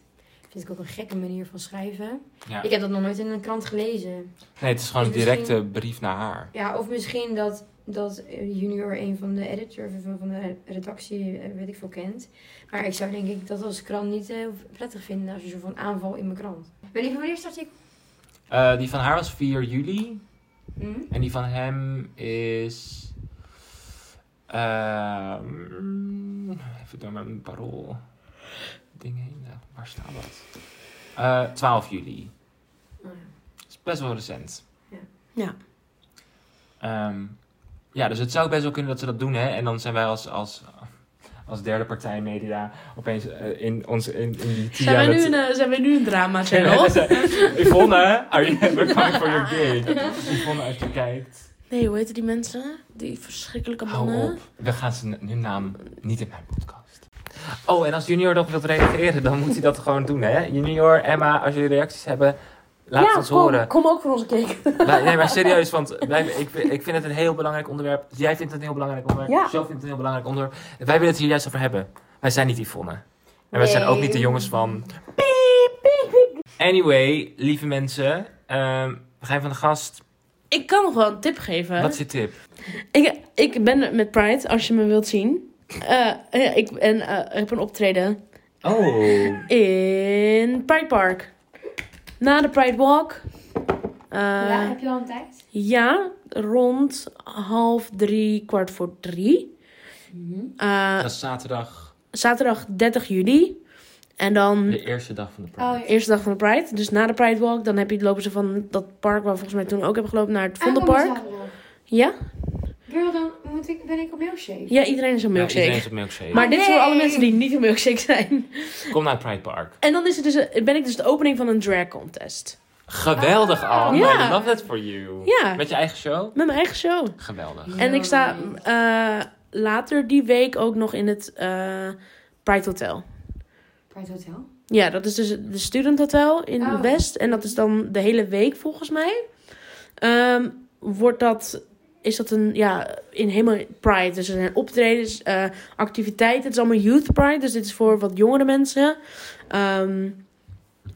Vind ik ook een gekke manier van schrijven. Ja. Ik heb dat nog nooit in een krant gelezen. Nee, het is gewoon een directe misschien- brief naar haar. Ja, of misschien dat, dat junior een van de editors van, van de redactie, eh, weet ik veel, kent. Maar ik zou denk ik dat als krant niet eh, prettig vinden als je zo van aanval in mijn krant. Weet je van is het artikel? Eh, die van haar was 4 juli. Hm? En die van hem is. ehm, even door mijn parool. Ding heen. Nou, waar staat dat? Eh 12 juli. Oh ja. Dat is best wel recent. Ja. Ja. Ehm, ja, dus het zou best wel kunnen dat ze dat doen, hè? En dan zijn wij als, als, als derde partij media opeens eh, in, ons, in, in die Zijn wij, nu een, eh, zijn wij nu een drama channel? Yvonne, are you, we're coming for your gig. Yvonne, als je kijkt. Nee, hoe heten die mensen? Die verschrikkelijke Hou mannen. op. We gaan zijn hun naam niet in mijn podcast. Oh, en als Junior nog wilt reageren, dan moet hij dat gewoon doen, hè? Junior, Emma, als jullie reacties hebben, laat het ons kom, horen. kom ook voor onze cake. Wij- nee, maar serieus, want wij, ik, ik vind het een heel belangrijk onderwerp. Jij vindt het een heel belangrijk onderwerp. Ja. Jo vindt het een heel belangrijk onderwerp. Wij willen het hier juist over hebben. Wij zijn niet Yvonne. En wij zijn ook niet de jongens van... Anyway, lieve mensen. ehm, we gaan van de gast. Ik kan nog wel een tip geven. Wat is je tip? Ik, ik ben met Pride, als je me wilt zien. Eh, eh, ik ben, eh, ik heb een optreden Oh. in Pride Park. Na de Pride Walk. Eh, ja, heb je al een tijd? ja, rond half drie, kwart voor drie. Eh, Dat is zaterdag, zaterdag 30 juli. En dan de eerste dag van de Pride. Oh, ja. eerste dag van de Pride. Dus na de Pride Walk, dan heb je, lopen ze van dat park waar we volgens mij toen ook hebben gelopen naar het Vondelpark. Ja? Girl, dan moet ik, ben ik op milkshake. Ja, iedereen is een Ja, milkshake. iedereen is op milkshake. Maar dit is voor alle mensen die niet een milkshake zijn. Kom naar het Pride Park. En dan is het dus, ben ik dus de opening van een drag contest. Geweldig, Al. Ja. I love that for you. Ja. Met je eigen show? Met mijn eigen show. Geweldig. En ik sta eh, later die week ook nog in het eh, Pride Hotel. Pride Hotel? Ja, dat is dus de Student Hotel in Oh. West. En dat is dan de hele week volgens mij. Ehm, wordt dat, is dat een, ja, in helemaal Pride. Dus er zijn optredens, eh, activiteiten. Het is allemaal Youth Pride, dus dit is voor wat jongere mensen. Ehm,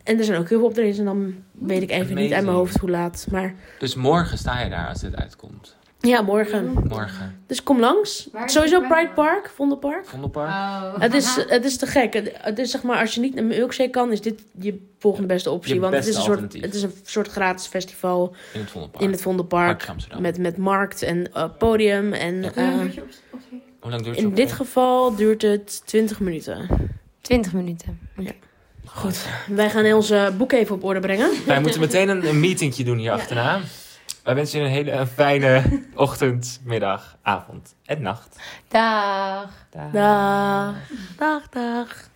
en er zijn ook heel veel optredens en dan weet ik even niet uit mijn hoofd hoe laat. Maar Dus morgen sta je daar als dit uitkomt. Ja, morgen. Morgen. Dus kom langs. Sowieso de Pride Pride Park, Vondelpark. Vondelpark. Oh. Het is, het is te gek. Het, het is zeg maar, als je niet een milkshake kan, is dit je volgende beste optie. Je want het is, beste een soort, alternatief. het is een soort gratis festival In het Vondelpark. in het Vondelpark. Met, met markt en eh, podium. En Ja. Hoe lang eh, duurt Hoe lang duurt het? in dit geval duurt het 20 minuten. 20 minuten. Goed, wij gaan onze boek even op orde brengen. Wij moeten meteen een, een meetingje doen hier Ja. Wij wensen je een hele een fijne ochtend, middag, avond en nacht. Dag. Dag. Dag. Dag, dag.